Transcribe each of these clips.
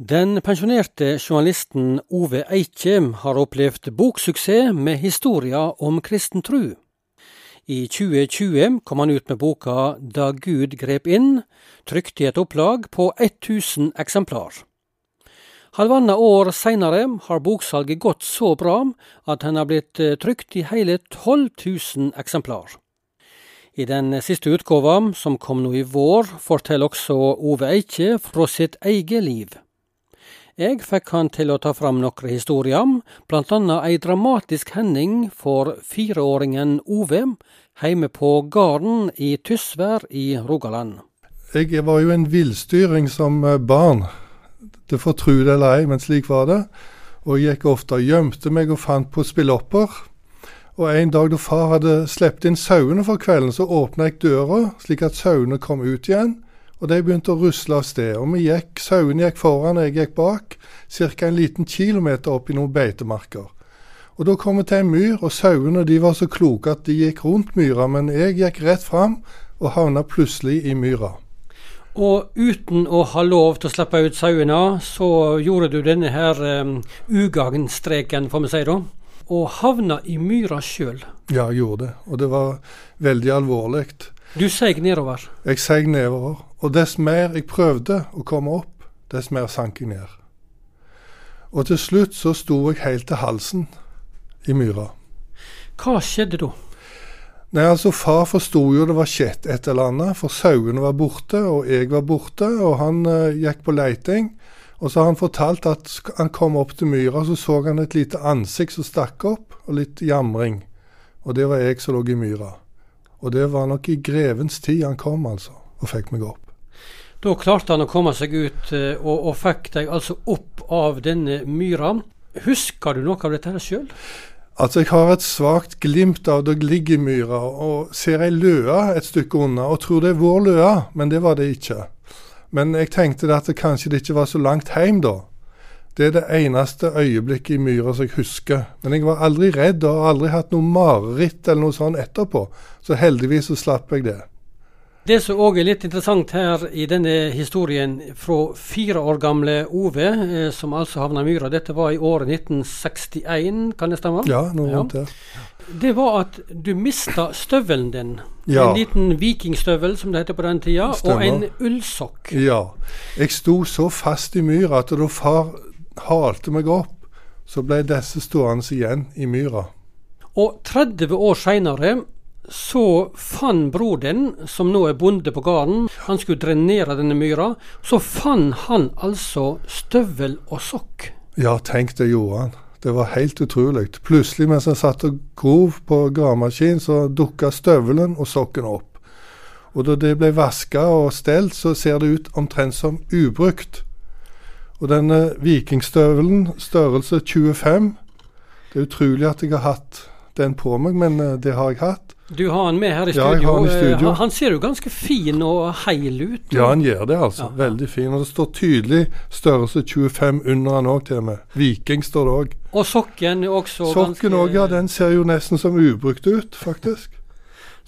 Den pensjonerte journalisten Ove Eikjem har opplevd boksuksess med historier om kristen tru. I 2020 kom han ut med boka Da Gud grep inn, trykt i et opplag på 1000 eksemplar. Halvannet år seinere har boksalget gått så bra at den har blitt eh, trykt i hele 12 000 eksemplar. I den siste utgåva, som kom nå i vår, forteller også Ove Eikje fra sitt eget liv. Jeg fikk han til å ta fram noen historier, annet ei dramatisk hending for fireåringen Ove, hjemme på gården i Tysvær i Rogaland. Jeg var jo en villstyring som eh, barn. Det får tru det eller ei, men slik var det. Og jeg gikk ofte og gjemte meg og fant på spillopper og en dag da far hadde sluppet inn sauene for kvelden, så åpna jeg døra slik at sauene kom ut igjen. Og de begynte å rusle av sted. Og vi gikk, sauene gikk foran, jeg gikk bak, ca. en liten kilometer opp i noen beitemarker. Og da kom vi til en myr, og sauene de var så kloke at de gikk rundt myra, men jeg gikk rett fram og havna plutselig i myra. Og uten å ha lov til å slippe ut sauene, så gjorde du denne her um, ugagnstreken, får vi si da? og havna i myra sjøl. Ja, jeg gjorde det. Og det var veldig alvorlig. Du seig nedover? Jeg seig nedover. Og dess mer jeg prøvde å komme opp, dess mer sank jeg ned. Og til slutt så sto jeg helt til halsen i myra. Hva skjedde da? Nei, altså Far forsto jo det var skjedd et eller annet, for sauene var borte, og jeg var borte, og han uh, gikk på leiting. Og så har han fortalt at han kom opp til myra, så så han et lite ansikt som stakk opp, og litt jamring. Og det var jeg som lå i myra. Og det var nok i grevens tid han kom, altså, og fikk meg opp. Da klarte han å komme seg ut, eh, og, og fikk deg altså opp av denne myra. Husker du noe av dette sjøl? Altså, jeg har et svakt glimt av det ligger i myra, og ser ei løe et stykke unna, og tror det er vår løe, men det var det ikke. Men jeg tenkte at det kanskje det ikke var så langt hjem da. Det er det eneste øyeblikket i myra som jeg husker. Men jeg var aldri redd og har aldri hatt noe mareritt eller noe sånt etterpå. Så heldigvis så slapp jeg det. Det som òg er litt interessant her i denne historien fra fire år gamle Ove, eh, som altså havna i myra, dette var i året 1961, kan det stemme? Ja, noe rundt ja. det det var at du mista støvelen din. Ja. En liten vikingstøvel, som det heter på den tida, og en ullsokk. Ja. Jeg sto så fast i myra at da far halte meg opp, så ble disse stående igjen i myra. Og 30 år seinere så fant bror din, som nå er bonde på gården, han skulle drenere denne myra, så fant han altså støvel og sokk. Ja, tenk det gjorde han. Det var helt utrolig. Plutselig mens han satt og grov på gravemaskin, så dukka støvelen og sokken opp. Og da det ble vaska og stelt, så ser det ut omtrent som ubrukt. Og denne vikingstøvelen, størrelse 25 Det er utrolig at jeg har hatt den på meg, men eh, det har jeg hatt. Du har han med her i studio. Ja, jeg har han i studio. Han, han ser jo ganske fin og heil ut. Ja, han gjør det, altså. Ja. Veldig fin. Og det står tydelig størrelse 25 under han òg, til og med. Viking står det òg. Og sokken også Sokken òg, ja. Den ser jo nesten som ubrukt ut, faktisk.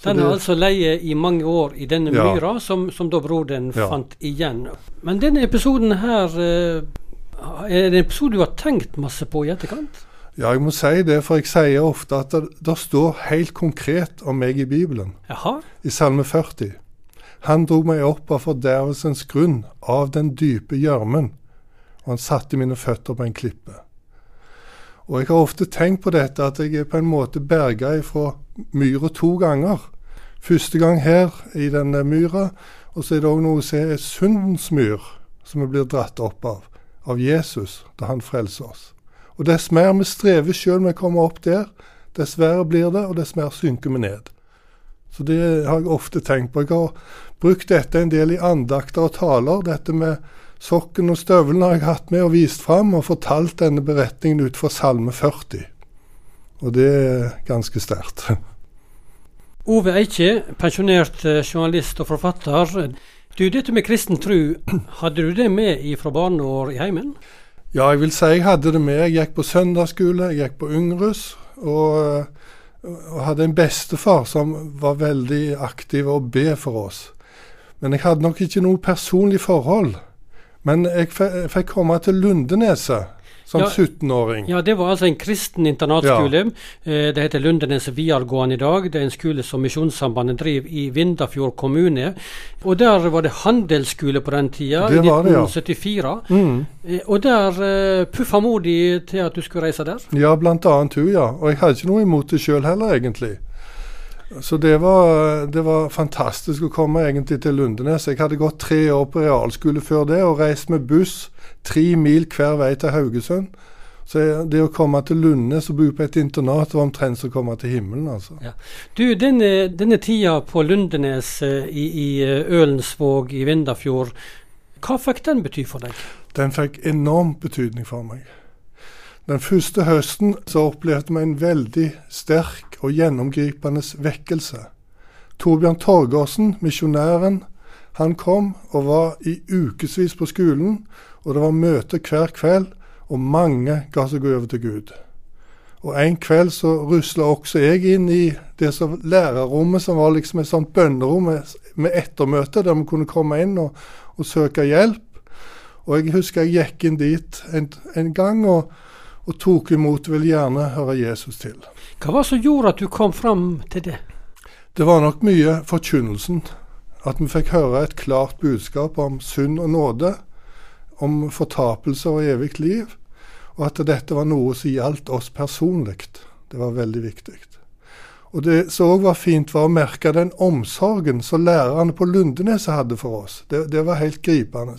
Den har altså leie i mange år i denne ja. myra, som, som da broderen ja. fant igjen. Men denne episoden her, eh, er det en episode du har tenkt masse på i etterkant? Ja, jeg må si det, for jeg sier ofte at det, det står helt konkret om meg i Bibelen. Jaha. I Salme 40. Han dro meg opp av fordervelsens grunn, av den dype gjørmen, og han satte mine føtter på en klippe. Og jeg har ofte tenkt på dette, at jeg er på en måte berga ifra myra to ganger. Første gang her i denne myra, og så er det òg noe som er syndens myr, som vi blir dratt opp av, av Jesus, da han frelser oss. Og dess mer vi strever sjøl med å komme opp der, dess verre blir det, og dess mer synker vi ned. Så det har jeg ofte tenkt på. Jeg har brukt dette en del i andakter og taler. Dette med sokken og støvelen har jeg hatt med og vist fram, og fortalt denne beretningen ut fra Salme 40. Og det er ganske sterkt. Ove Eikje, pensjonert eh, journalist og forfatter. Du, Dette med kristen tru, hadde du det med fra barneår i heimen? Ja, jeg vil si jeg hadde det med. Jeg gikk på søndagsskole, jeg gikk på Yngres. Og, og hadde en bestefar som var veldig aktiv og be for oss. Men jeg hadde nok ikke noe personlig forhold. Men jeg fikk komme til Lundeneset som Ja. 17-åring. Ja, det var altså en kristen internatskole. Ja. Det heter Lundenes videregående i dag. Det er en skole som Misjonssambandet driver i Vindafjord kommune. Og der var det handelsskole på den tida, i Det var det, ja. 1974. Mm. Eh, Og der eh, puffa mor di til at du skulle reise der? Ja, blant annet hun, ja. Og jeg hadde ikke noe imot det sjøl heller, egentlig. Så det var, det var fantastisk å komme egentlig til Lundenes. Jeg hadde gått tre år på realskole før det og reist med buss tre mil hver vei til Haugesund. Så det å komme til Lundenes og bo på et internat var omtrent som å komme til himmelen, altså. Du, denne, denne tida på Lundenes eh, i, i eh, Ølensvåg i Vindafjord, hva fikk den bety for deg? Den fikk enorm betydning for meg. Den første høsten så opplevde vi en veldig sterk og gjennomgripende vekkelse. Torbjørn Torgersen, misjonæren, han kom og var i ukevis på skolen, og det var møte hver kveld, og mange ga seg over til Gud. Og En kveld så rusla også jeg inn i det som lærerrommet, som var liksom et sånt bønnerom med, med ettermøte, der vi kunne komme inn og, og søke hjelp. Og jeg husker jeg gikk inn dit en, en gang og, og tok imot, ville gjerne høre Jesus til. Hva var det som gjorde at du kom fram til det? Det var nok mye forkynnelsen. At vi fikk høre et klart budskap om synd og nåde, om fortapelse og evig liv, og at dette var noe som gjaldt oss personlig. Det var veldig viktig. Og Det som òg var fint, var å merke den omsorgen som lærerne på Lundeneset hadde for oss. Det, det var helt gripende.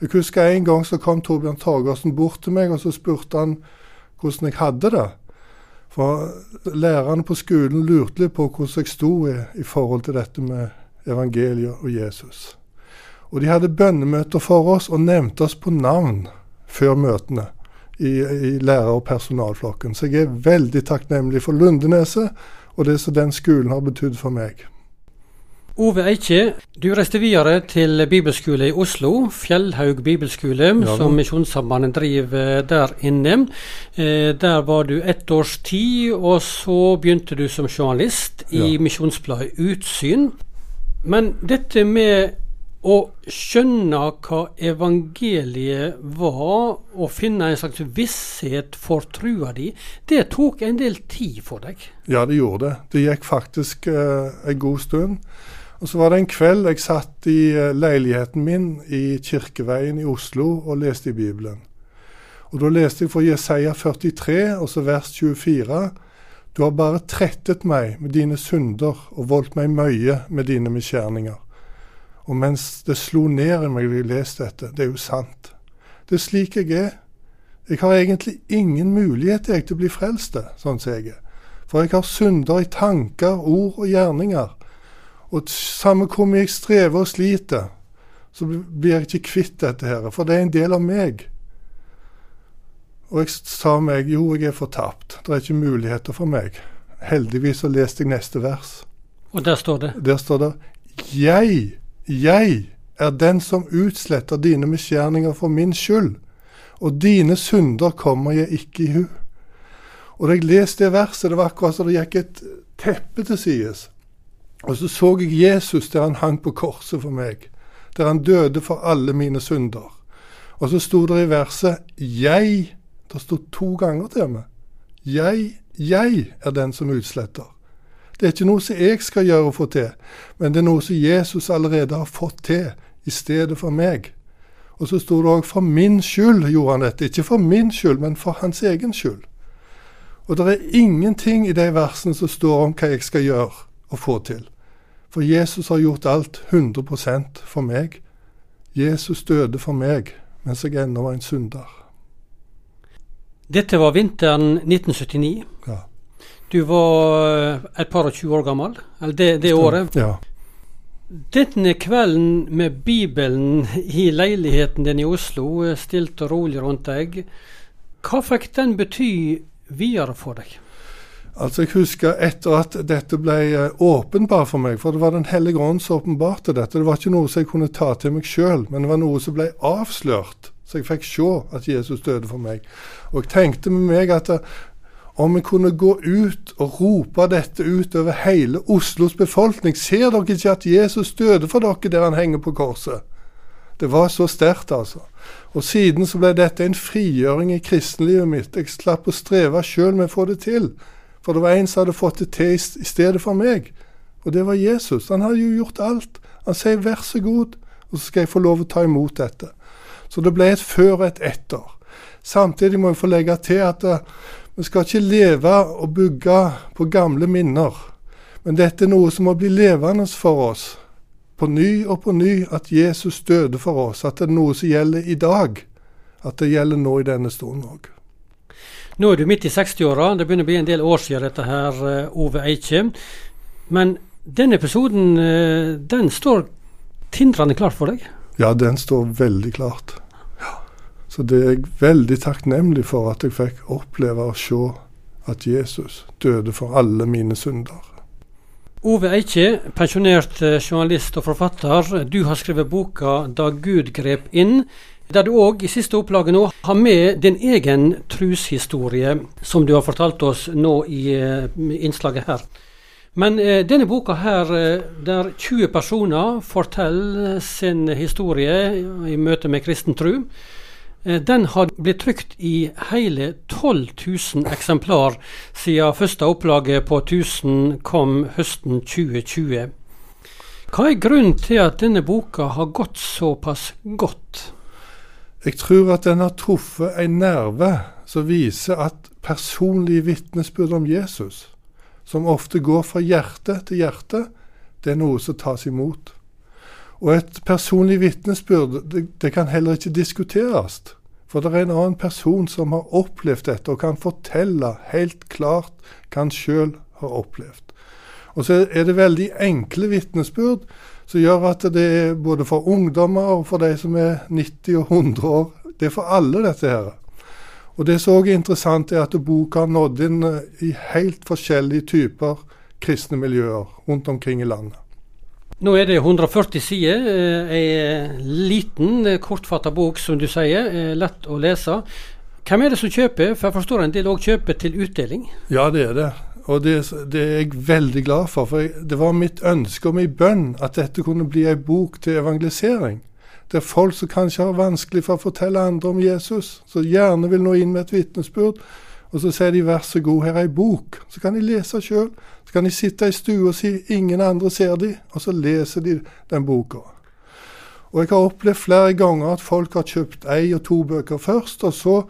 Jeg husker en gang så kom Torbjørn Torgersen bort til meg, og så spurte han hvordan jeg hadde det. For lærerne på skolen lurte litt på hvordan jeg sto i, i forhold til dette med evangeliet og Jesus. Og de hadde bønnemøter for oss og nevnte oss på navn før møtene i, i lærer- og personalflokken. Så jeg er veldig takknemlig for Lundeneset og det som den skolen har betydd for meg. Ove Eikje, du reiste videre til bibelskole i Oslo, Fjellhaug bibelskole, Ja, som. Misjonssambandet driver der inne. Eh, der var du ett års tid, og så begynte du som journalist i Ja. Misjonsbladet Utsyn. Men dette med å skjønne hva evangeliet var, og finne en slags visshet for trua di, det tok en del tid for deg. Ja, det gjorde det. Det gikk faktisk eh, en god stund. Og så var det en kveld jeg satt i eh, leiligheten min i Kirkeveien i Oslo og leste i Bibelen. Og Da leste jeg fra Jesaja 43, og så vers 24. Du har bare trettet meg med dine synder og voldt meg møye med dine misgjerninger. Og mens det slo ned i meg da jeg leste dette, det er jo sant. Det er slik jeg er. Jeg har egentlig ingen mulighet jeg, til å bli frelst, sånn som jeg er. For jeg har synder i tanker, ord og gjerninger. Og samme hvor mye jeg strever og sliter, så blir jeg ikke kvitt dette her, for det er en del av meg. Og jeg sa meg jo, jeg er fortapt. Det er ikke muligheter for meg. Heldigvis så leste jeg neste vers. Og der står det. Der står det Jeg, jeg er den som utsletter dine misgjerninger for min skyld, og dine synder kommer jeg ikke i hu. Og da jeg leste det verset, det var akkurat som det gikk et teppe til sides. Og så så jeg Jesus der han hang på korset for meg, der han døde for alle mine synder. Og så sto det i verset 'Jeg'. Det sto to ganger til meg. 'Jeg, jeg er den som utsletter'. Det er ikke noe som jeg skal gjøre og få til, men det er noe som Jesus allerede har fått til i stedet for meg. Og så sto det òg 'for min skyld' gjorde han dette. Ikke for min skyld, men for hans egen skyld. Og det er ingenting i de versene som står om hva jeg skal gjøre og få til. For Jesus har gjort alt 100% for meg. Jesus døde for meg mens jeg ennå var en synder. Dette var vinteren 1979. Ja. Du var eh, et par og 20 år gammel, det, det året. Ja. Denne kvelden med Bibelen i leiligheten din i Oslo, eh, stilt og rolig rundt deg, hva fikk den bety videre for deg? Altså Jeg husker etter at dette ble eh, åpenbart for meg, for det var Den hellige ånd som åpenbarte dette. Det var ikke noe som jeg kunne ta til meg sjøl, men det var noe som ble avslørt. Så jeg fikk se at Jesus døde for meg. Og jeg tenkte med meg at om vi kunne gå ut og rope dette ut over hele Oslos befolkning Ser dere ikke at Jesus døde for dere der han henger på korset? Det var så sterkt, altså. Og siden så ble dette en frigjøring i kristenlivet mitt. Jeg slapp å streve sjøl med å få det til. For det var en som hadde fått det til i stedet for meg. Og det var Jesus. Han hadde jo gjort alt. Han sier 'vær så god', og så skal jeg få lov å ta imot dette. Så det ble et før og et etter. Samtidig må jeg få legge til at uh, vi skal ikke leve og bygge på gamle minner. Men dette er noe som må bli levende for oss på ny og på ny at Jesus døde for oss, at det er noe som gjelder i dag. At det gjelder nå i denne stunden òg. Nå er du midt i 60-åra, det begynner å bli en del år siden dette her, eh, Ove Eikje. Men denne episoden, eh, den står tindrende klart for deg? Ja, den står veldig klart. Så det er jeg veldig takknemlig for at jeg fikk oppleve å se at Jesus døde for alle mine synder. Ove Eikje, pensjonert eh, journalist og forfatter. Du har skrevet boka 'Da Gud grep inn', der du òg i siste opplaget nå har med din egen trushistorie, som du har fortalt oss nå i uh, innslaget her. Men eh, denne boka her, uh, der 20 personer forteller sin historie i møte med kristen tru, Eh, den har blitt trykt i hele 12 000 eksemplar siden første opplaget på 1000 kom høsten 2020. Hva er grunnen til at denne boka har gått såpass godt? Jeg tror at den har truffet en nerve som viser at personlige vitnesbyrd om Jesus, som ofte går fra hjerte til hjerte, det er noe som tas imot. Og et personlig vitnesbyrd, det, det, kan heller ikke diskuteres. For det er en annen person som har opplevd dette, og kan fortelle helt klart hva han sjøl har opplevd. Og så er det veldig enkle vitnesbyrd som gjør at det er både for ungdommer og for de som er 90 og 100 år. Det er for alle, dette her. Og det som òg er interessant, er at boka har nådd inn i helt forskjellige typer kristne miljøer rundt omkring i landet. Nå er det 140 sider. Eh, ei liten, eh, kortfatta bok, som du sier. Eh, lett å lese. Hvem er det som kjøper? For jeg forstår en del òg kjøper til utdeling? Ja, det er det. Og det, det, er jeg veldig glad for. For det var mitt ønske og min bønn at dette kunne bli ei bok til evangelisering. Det er folk som kanskje har vanskelig for å fortelle andre om Jesus, som gjerne vil nå inn med et vitnesbyrd. Og så sier de 'vær så god, her er ei bok'. Så kan de lese sjøl. Så kan de sitte i stua si 'ingen andre ser de', og så leser de den boka. Og jeg har opplevd flere ganger at folk har kjøpt ei og to bøker først, og så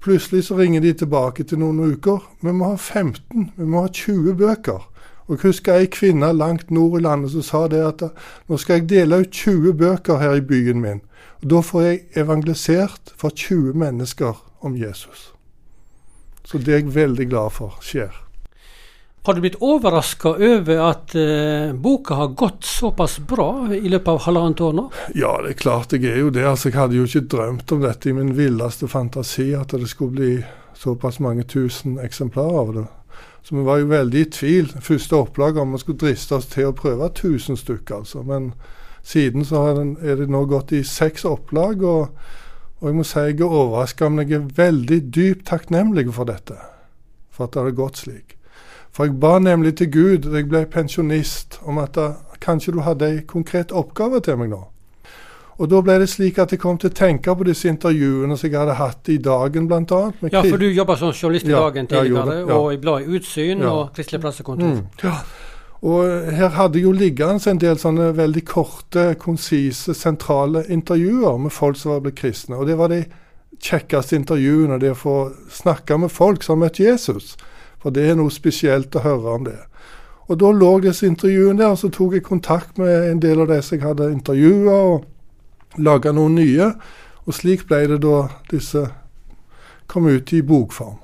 plutselig så ringer de tilbake til noen uker. Vi må ha 15, vi må ha 20 bøker. Og jeg husker ei kvinne langt nord i landet som sa det at nå skal jeg dele ut 20 bøker her i byen min. Og Da får jeg evangelisert for 20 mennesker om Jesus. Så det er jeg veldig glad for skjer. Har du blitt overraska over at eh, boka har gått såpass bra i løpet av halvannet år nå? Ja, det er klart jeg er jo det. Altså, jeg hadde jo ikke drømt om dette i min villeste fantasi, at det skulle bli såpass mange tusen eksemplarer av det. Så vi var jo veldig i tvil første opplag om vi skulle driste oss til å prøve 1000 stykker, altså. Men siden så er det nå gått i seks opplag. og og jeg må si jeg er overraska, men jeg er veldig dypt takknemlig for dette. For at det har gått slik. For jeg ba nemlig til Gud da jeg ble pensjonist, om at da, kanskje du hadde ei konkret oppgave til meg nå. Og da ble det slik at jeg kom til å tenke på disse intervjuene som jeg hadde hatt i Dagen, bl.a. Ja, for du jobba som journalist i Dagen tidligere, ja, og i bladet Utsyn ja. og Kristelig Pressekontor. Mm, ja. Og her hadde jo liggende en del sånne veldig korte, konsise, sentrale intervjuer med folk som var blitt kristne. Og det var de kjekkeste intervjuene, det å få snakke med folk som har møtt Jesus. For det er noe spesielt å høre om det. Og da lå disse intervjuene der, og så tok jeg kontakt med en del av de som jeg hadde intervjua, og laga noen nye. Og slik ble det da disse kom ut i bokform.